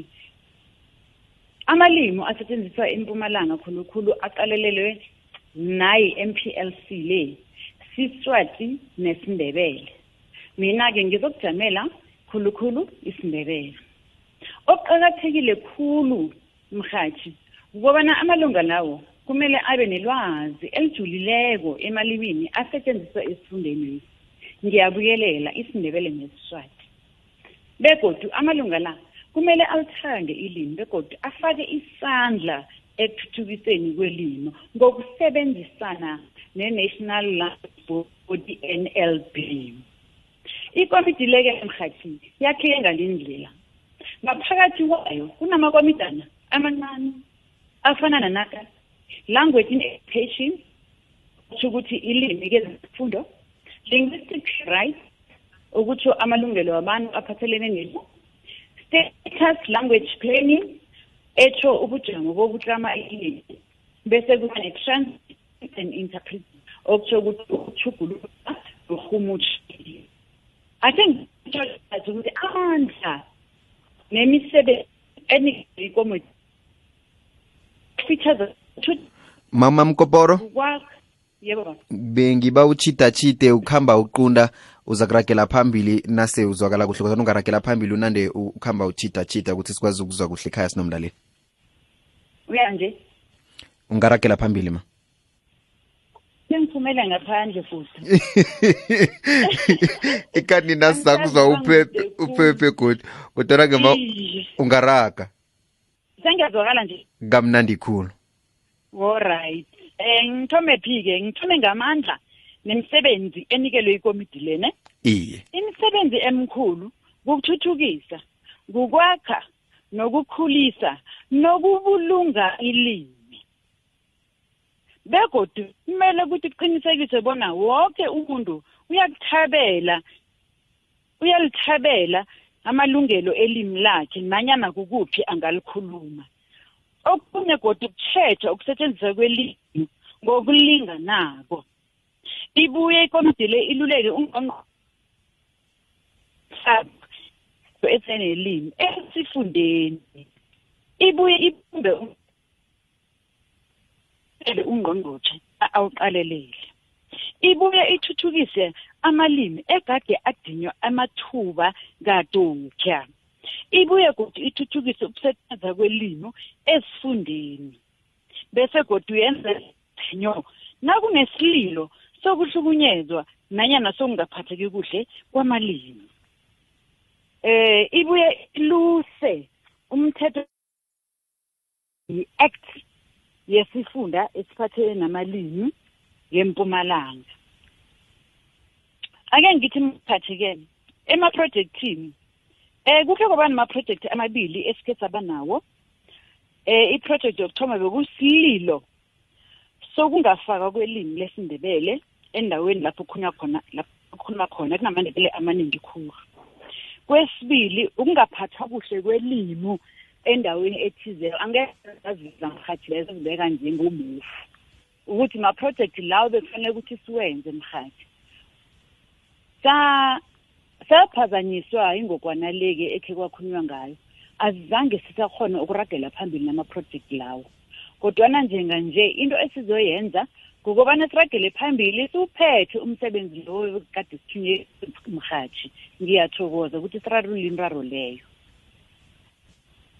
amalimi asetshenziswa empumalanga khulukhulu aqalelelwe nayi MPLC le siswati nesindebele. Mina-ke ngizokujamela khulukhulu isindebele. Okuqakathekile khulu mhathi ukubana amalunga lawo kumele abe nelwazi elijulileko emalimini asetshenziswa esifundeni ngiyabuyelela isindebele nesiswati. Begodu amalunga la kumele alithande ilimi begodu afake isandla ekuthuthukiseni kwelimo ngokusebenzisana ne-national language body nlb ikomiti leke mhathi yakheke ngalindlela ngaphakathi kwayo kunamakomitana amancane afana nanaka. Language in education kusho ukuthi ilimi kezifundo linguistic rights ukuthi amalungelo wabantu aphathelene nelimi status language planning etho ubujamo bokuklama ilimi bese kuba ne-translate and interpret okutsho ukuthi ukuchuguluka nohumutsha ake ngitsho ukuthi amandla nemisebenzi enikezwe ikomiti features mama mkoporo? yebo. Bengiba uchitachite ukuhamba uqunda uzakuragela phambili nase uzwakala kuhle kodwa ungaragela phambili unande ukuhamba uchita chita ukuthi sikwazi ukuzwa kuhle ekhaya sinomlaleli uya nje. Ungaragela phambili ma. Sengiphumele ngaphandle futhi. Ikani nasakuzwa uphephe uphephe godi kodwa ke ma ungaraga sengiyazwakala nje. Kamnandi khulu. Alright eh ngithome phi-ke ngithome ngamandla nemisebenzi enikelwe ikomiti lene iye. Imisebenzi emkhulu kukuthuthukisa kukwakha nokukhulisa nokubulunga ilimi. Begodu kumele ukuthi kuqinisekiswe bona wonke umuntu uyakuthabela uyalithabela amalungelo elimi lakhe nanyana kukuphi angalikhuluma. Okunye kodwa ukutshetsha ukusetshenziswa kwelimi ngokulinganako ibuye ikomiti le iluleke ungqongqo esenelimi esifundeni. Ibuye ibumbe u- ungqongqotshe a- awuqalelele ibuye ithuthukise amalimi egade adinywa amathuba kadokya ibuye kodwa ithuthukise ukusebenza kwelimi esifundeni. Bese kodwa yenza nyo nakunesililo sokuhlukunyezwa nanyana sokungaphatheki kuhle kwamalimi. Eh ibuye iluse umthetho i-act yesifunda esiphathelene namalimi. Ngempumalanga ake ngithi mkhathi-ke emaprojekthini eh kuhle kwaba namaprojekthi amabili esike saba nawo. Eh iproject yokuthoma bekusililo sokungafakwa kwelimi lesindebele endaweni lapho kukhulunywa khona lapho kukhulunywa khona kunamandebele amaningi khulu. Kwesibili ukungaphathwa kuhle kwelimi endaweni ethize angeke azivisa mhathi lezo zibeka njengomufu ukuthi maprojekthi lawo bekufanele ukuthi siwenze mhathi sa saphazanyiswa ingogwana leke ekhe kwakhulunywa ngayo. Azange sisakhona ukuragela phambili namaprojekthi lawo. Kodwana njenganje into esizoyenza ngokubana siragele phambili siwuphethe umsebenzi lowo kade sithunywe mhathi ngiyathokoza ukuthi sirarule inraro leyo.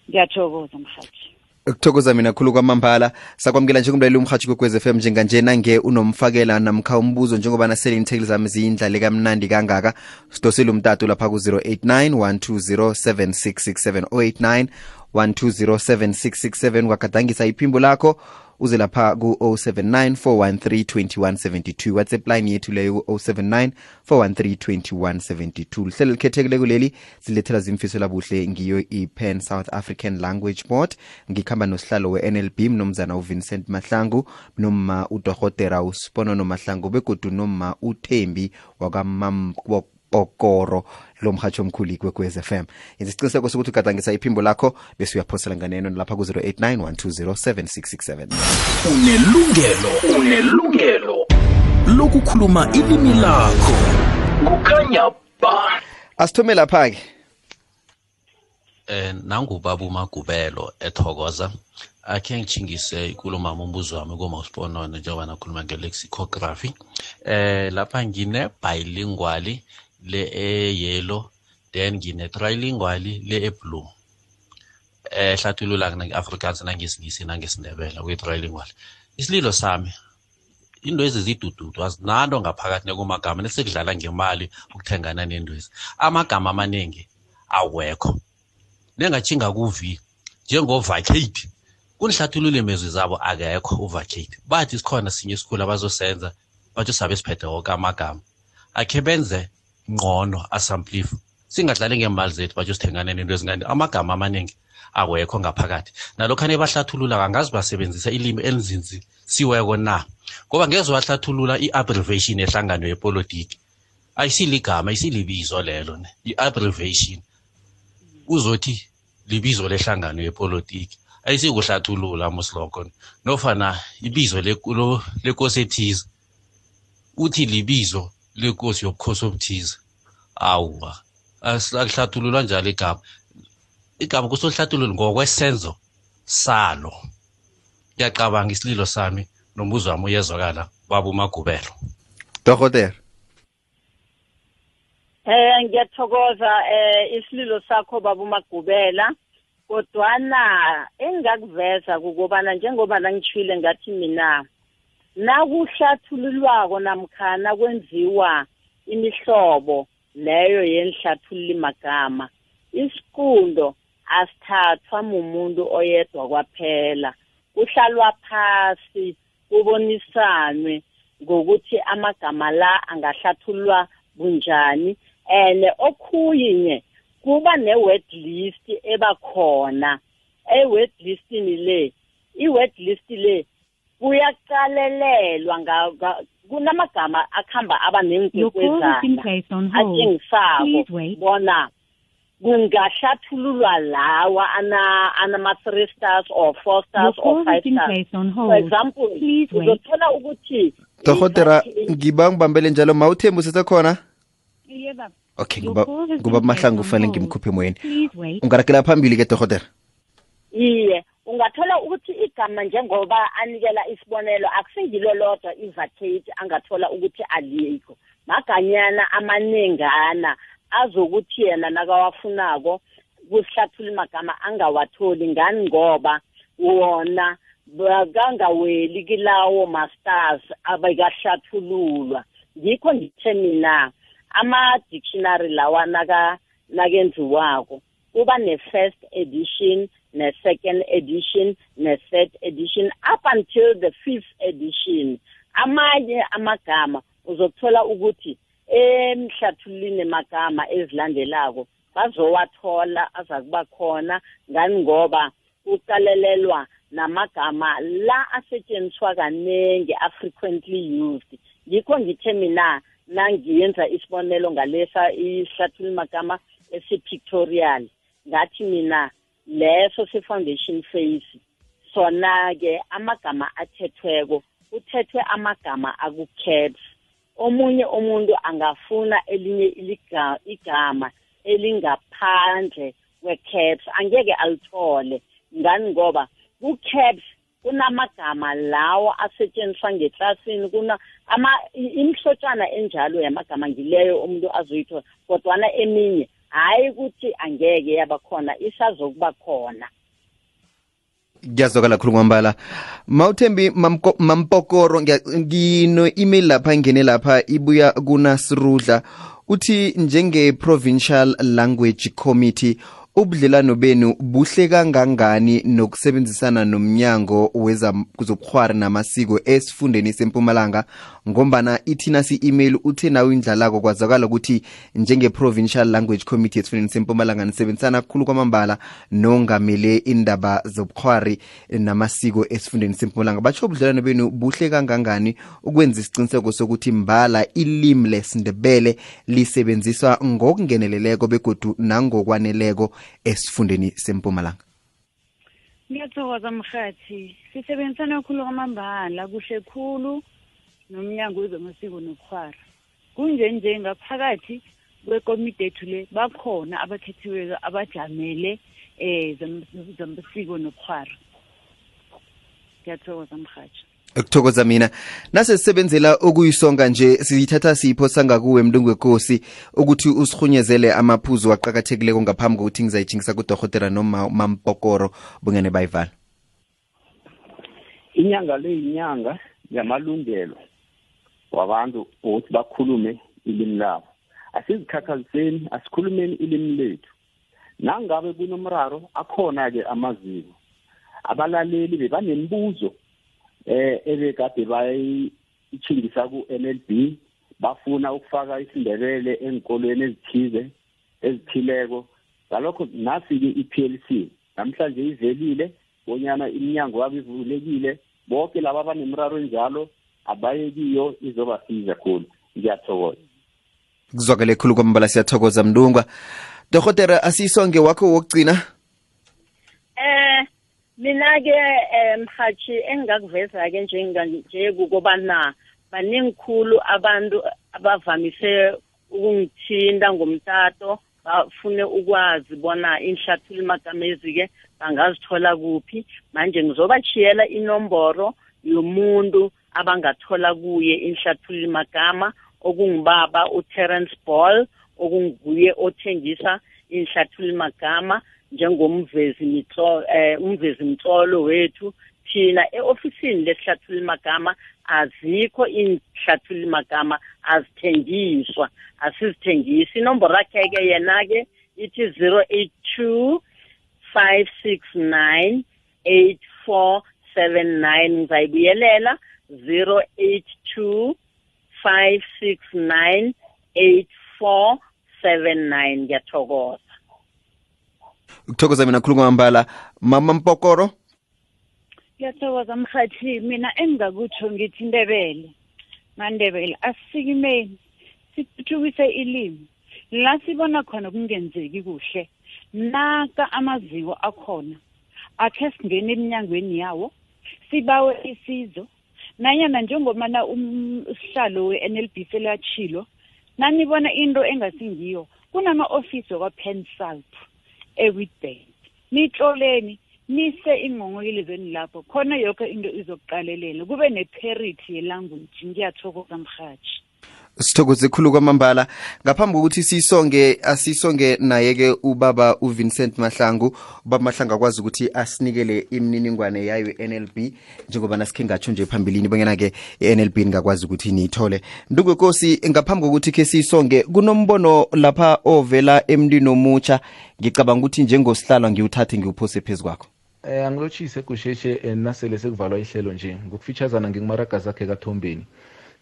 Ngiyathokoza mhathi kuthokoza mina khulu kwamambala. Sakwamukela njengomlaleli umhatshi kwekwez FM njenganje nange unomfakela namkha umbuzo njengoba nasele inthekeli zami ziyindlale kamnandi kangaka sidosele umtato lapha ku-089 1207667 089 1207667 ungagadangisa iphimbo lakho uze lapha ku-079 413 whatsapp line yethu leyo ku-079 413 lihlelo likhethekile kuleli zilethela zimfiso labuhle ngiyo i-pan south african language board. Ngikhamba nosihlalo we-nlb mnomzana uvincent mahlangu noma udorhotera usiponono mahlangu begodu noma uthembi wakwamambokoro lo mhatsho omkhulu ikwekwez fm yenza isiqiniseko sokuthi ugadangisa iphimbo lakho bese uyaphosela nganeno lapha ku-089 1207667 unelungelo unelungelo lokukhuluma ilimi lakho. Kukhanya ba. Asithome lapha-ke. Eh nangubaba umagubelo ethokoza akhe ngitshingise ikulumama umbuzo wami komawusiponone njengoba nakhuluma ngelexicography eh lapha ngine bilingually le e-yellow then ngine trilingually le e-blue eh hlathulula nange-afrikaans nangesingisi nangesindebele kwi-trilingual isililo sami into ezizidududu azinanto ngaphakathi nekumagama nesekudlala ngemali ukuthengana nendwezi amagama amaningi awekho. Nengatshinga ku-v njengo-vacate. Kunihlathulule mezwi zabo akekho uvacate. Bathi sikhona sinye isikhulu abazosenza bathi sabe siphethe woke amagama. Akhe benze ngcono asamplifu singadlali ngemali zethu batsho sithengane nento ezingani amagama amaningi awekho ngaphakathi. Nalokhane bahlathulula kangazi basebenzisa ilimi elinzinzisiweko na? Ngoba ngeze wahlathulula i-abbreviation ehlangano yepolitiki. Ayisiligama isilibizo lelo ne i-abbreviation. Uzothi libizo lehlangano yepolitiki. Ayisikuhlathulula musiloko nofana ibizo lekosi ethize uthi libizo lenkosi yobukhosi obuthize awuwa As- akuhlathululwa njalo igama. Igama kusohlathulula ngokwesenzo salo. Ngiyacabanga isililo sami nombuzo wami uyezwakala baba umagubelo. Dokotela. Eh ngiyathokoza eh isililo sakho baba umagubela. Kodwana engakuveza kukobana njengoba nangitshwile ngathi mina nakuhlathululwako namkhana kwenziwa imihlobo leyo yenihlathulula magama isiqundo asithathwa mumuntu oyedwa kwaphela. Kuhlalwa phasi kubonisanwe ngokuthi amagama la angahlathululwa bunjani and okhuyinye kuba ne-word list ebakhona. E-word listini le i-word list le kuyaqalelelwa nga- nga- kunamagama akuhamba aba Your call has been neenkwekwezana placed on hold. atshengisako Please wait. bona kungahlathululwa lawa ana anama-three stars or four Your stars call or has five been stars placed on for hold. example Please wait. uzothola ukuthi dokotela ngiba ngibambele njalo mawuthembu sisekhona iye baba okay Your nguba call has nguba been mahlangu placed on kufanele hold. ngimkhuphe moyeni Please wait. ungarakela phambili ke dokotela iye ungathola ukuthi igama njengoba anikela isibonelo akusingilo lodwa i-vacate angathola ukuthi alikho. Maganyana amanengana azokuthi yena nakawafunako kusihlathula magama angawatholi ngani ngoba wona bakangaweli kilawo masters abekahlathululwa. Ngikho ngithe mina ama-dictionary lawa nakenziwako. Kuba ne-first edition ne-second edition ne-third edition up until the fifth edition. Amanye amagama uzothola ukuthi emhlathululini magama ezilandelako bazowathola aza kuba khona. Ngani? Ngoba kuqalelelwa namagama la asetshenziswa kaningi a-frequently used. Ngikho ngithe mina nangiyenza isibonelo ngalesa isihlathululi magama esipictorial ngathi mina leso se-foundation phase. Sona-ke amagama athethweko kuthethwe amagama aku-caps omunye umuntu angafuna elinye igama elingaphandle kwe-caps angeke alithole. Ngani ngoba ku-caps kunamagama lawo asetshenziswa ngeklasini kuna ama i- imihlotshana enjalo yamagama ngileyo umuntu azoyithola kodwana eminye hayi ukuthi angeke yaba khona isazokuba khona. Kuyazwakala khulu kwambala mawuthembi Mamko- mampokoro ngiya- ngino-email lapha ngene lapha ibuya kunasirudla. Uthi njenge-provincial language committee ubudlelano benu buhle kangangani nokusebenzisana nomnyango wezobukhwari namasiko esifundeni sempumalanga? Ngombana ithina si-email uthe nawe indlalako kwazakala ukuthi njenge-provincial language committee esifundeni sempumalanga nisebenzisana khulu kwamambala nongamele indaba zobukhwari namasiko esifundeni sempumalanga. Batsho ubudlelano benu buhle kangangani? Ukwenza isiqiniseko sokuthi mbala ilimi lesindebele lisebenziswa ngokungeneleleko begodu nangokwaneleko esifundeni sempumalanga. Ngiyathokoza mhathi sisebenzisana khulu kwamambala kuhle khulu. Nomnyango wezamasiko nobukhwara kunje nje ngaphakathi kwekomiti ethu le bakhona abakhethiweyo abajamele eh zam- zamasiko nobukhwara ngiyathokoza mhathi kuthokoza mina. Nase sisebenzela okuyisonga nje siyithatha sipho sangakuwe mlungu wekosi ukuthi usirhunyezele amaphuzu aqakathekileko ngaphambi kokuthi ngizayijingisa kudorhotera noma mampokoro bungene bayivala inyanga le yinyanga yamalungelo. Wabantu ukuthi bakhulume ilimi labo. Asizikhakhaziseni asikhulumeni ilimi lethu. Nangabe kunomraro akhona-ke amaziko abalaleli bebanemibuzo eh ebekade bayichingisa ku-NLB bafuna ukufaka isindebele enkolweni ezithize ezithileko. Ngalokho nasi-ke i-PLC namhlanje ivelile bonyana iminyango yabo ivulekile. Bonke laba abanemiraro enjalo abaye kiyo izobasiza khulu ngiyathokoza. Kuzwakele khulu kwamambala siyathokoza mlungwa dorhotera asiyisonge wakho wokugcina? Eh mina ke mhathi engingakuveza ke njenganje kukobana baningikhulu abantu abavamise ukungithinta ngomtato bafune ukwazi bona inhlathululo magamezi ke bangazithola kuphi. Manje ngizobachiyela inomboro yomuntu abangathola kuye inhlathululo magama okungubaba uTerence Ball okunguye othengisa inhlathululo magama njengomvezi mitlolo eh umvezi mtlolo wethu. Thina eofisini lesihlathululi magama azikho inhlathululi magama azithengiswa asizithengisi. Inomboro yakhe ke yena ke ithi 082 569 8479 ngizayibuyelela 082 569 8479 ngiyathokoza. Kuthokoza mina khulu kwamambala mama mpokoro? Ngiyathokoza mhathi mina engingakutsho ngithi indebele mandebele asisikimeni sithuthukise ilimi. La sibona khona kungenzeki kuhle naka amaziko akhona akhe singene eminyangweni yawo sibawe isizo nanyana njengomana usihlalo we-NLB selatshilo nanibona into engasingiyo kunama-ofisi wakwa-pensalt ewitbank. Nitloleni nise ingqongqoyelezweni lapho khona yonke into izokuqalelela kube ne-parity yelanguage ngiyathokoza mhathi sithokoze khulu kwamambala. Ngaphambi kokuthi sisonge asisonge naye-ke ubaba uvincent mahlangu ubaba mahlangu akwazi ukuthi asinikele imininingwane yayo i-nlb njengoba nasikhe ngatsho nje phambilini bonyana-ke i-nlb ngakwazi ukuthi niyithole. Ndungwekosi ngaphambi kokuthi khe sisonge kunombono lapha ovela emntwini omutsha ngicabanga ukuthi njengosihlalo ngiwuthathe ngiwuphose phezu kwakho. Eh angilotshise kusheshe eh, nasele sekuvalwa ihlelo nje. Ngokufitshazana ngingumaraga zakhe kathombeni.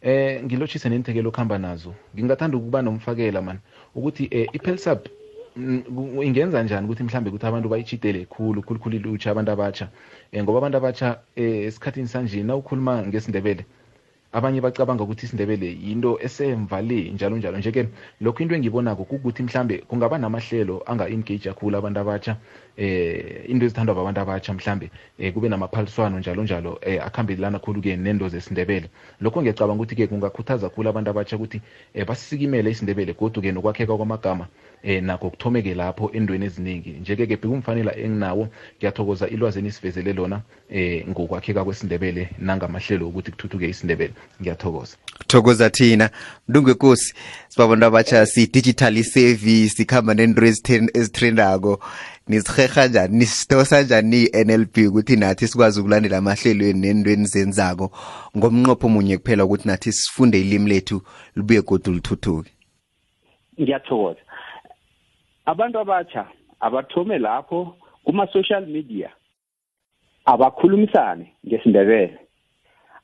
Eh ngilotshise nenthekelo okuhamba nazo. Ngingathanda ukuba nomfakela man ukuthi eh, ipelsub ingenza njani ukuthi mhlambe ukuthi abantu bayitshidele khulu khulukhulu ilutsha abantu abatsha eh, ngoba abantu abatsha eh, esikhathini sanje na ukhuluma ngesindebele abanye bacabanga ukuthi isindebele yinto esemva le njalo njalo. Nje-ke lokho into engibonako kukuthi mhlambe kungaba namahlelo anga-engage kakhulu abantu abatsha eh into ezithandwa babantu abatsha mhlambe eh, kube namaphaliswano njalo njalo eh, akhambelana khulu-ke nendo zesindebele. Lokho ngiyacabanga ukuthi-ke kungakhuthaza khulu abantu abatsha ukuthi eh, basisikimele isindebele godu-ke nokwakheka kwamagama eh nakho kuthomeke lapho endweni eziningi. Njeke-ke bekumfanela enginawo ngiyathokoza ilwazi enisivezele lona eh ngokwakheka kwesindebele nangamahlelo ukuthi kuthuthuke isindebele. Ngiyathokoza. Thokoza thina. Ndungwekosi sibabantu abatsha si-digital savvy sikhamba nento ezithrendako. Nisiheha njani nisitosa njani i-nlp ukuthi nathi sikwazi ukulandela amahlelweni nentweni zenzako ngomnqopho munye kuphela ukuthi nathi sifunde ilimi lethu libuye godu lithuthuke. Ngiyathokoza. Abantu abatsha abathome lapho kuma-social media abakhulumisane ngesindebele.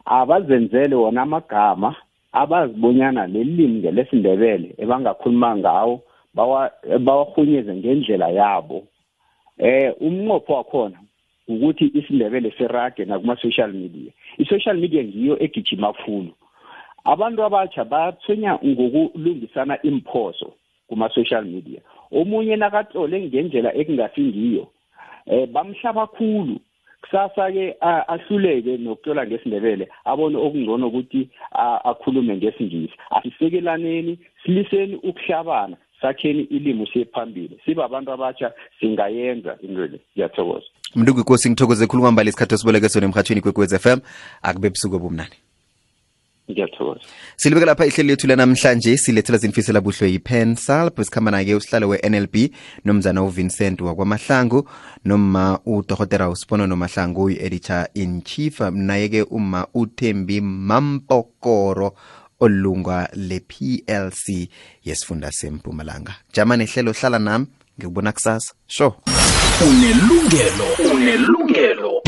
Abazenzele wona amagama abazibonyana lelimi ngelesindebele ebangakhuluma ngawo bawarhunyeze ngendlela yabo. Eh umnqopho wakhona ukuthi isindebele sirage nakuma-social media. I-social media ngiyo egijima khulu. Abantu abatsha bathwenya ngokulungisana imphoso kuma-social media. Omunye nakatlole ngendlela ekungasingiyo eh bamhlaba khulu. Kusasa ke ahluleke nokutlola ngesindebele abone okungcono ukuthi akhulume ngesingisi. Asisekelaneni siliseni ukuhlabana sakheni ilimi siyephambili sibe abantu abatsha singayenza into le. Ngiyathokoza. Mntu kwikosi ngithokoze khulu kwambala isikhathi osiboleke sona emhathweni kwekwez f m. Akube busuku obumnani ngiyathokoza. Silibeke lapha ihlelo lethu lanamhlanje silethela zimfisela buhlwe yipensalp sikhamba naye usihlalo we-nlb nomzana uvincent wakwamahlangu noma udorhotera usipono nomahlangu uyi-editor in chief naye-ke uma uthembi mampokoro olunga le-plc yesifunda sempumalanga. Jama nehlelo hlala nami ngikubona kusasa. Sure. Unelungelo unelungelo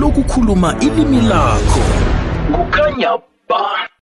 lokukhuluma ilimi lakho. Kukhanya barn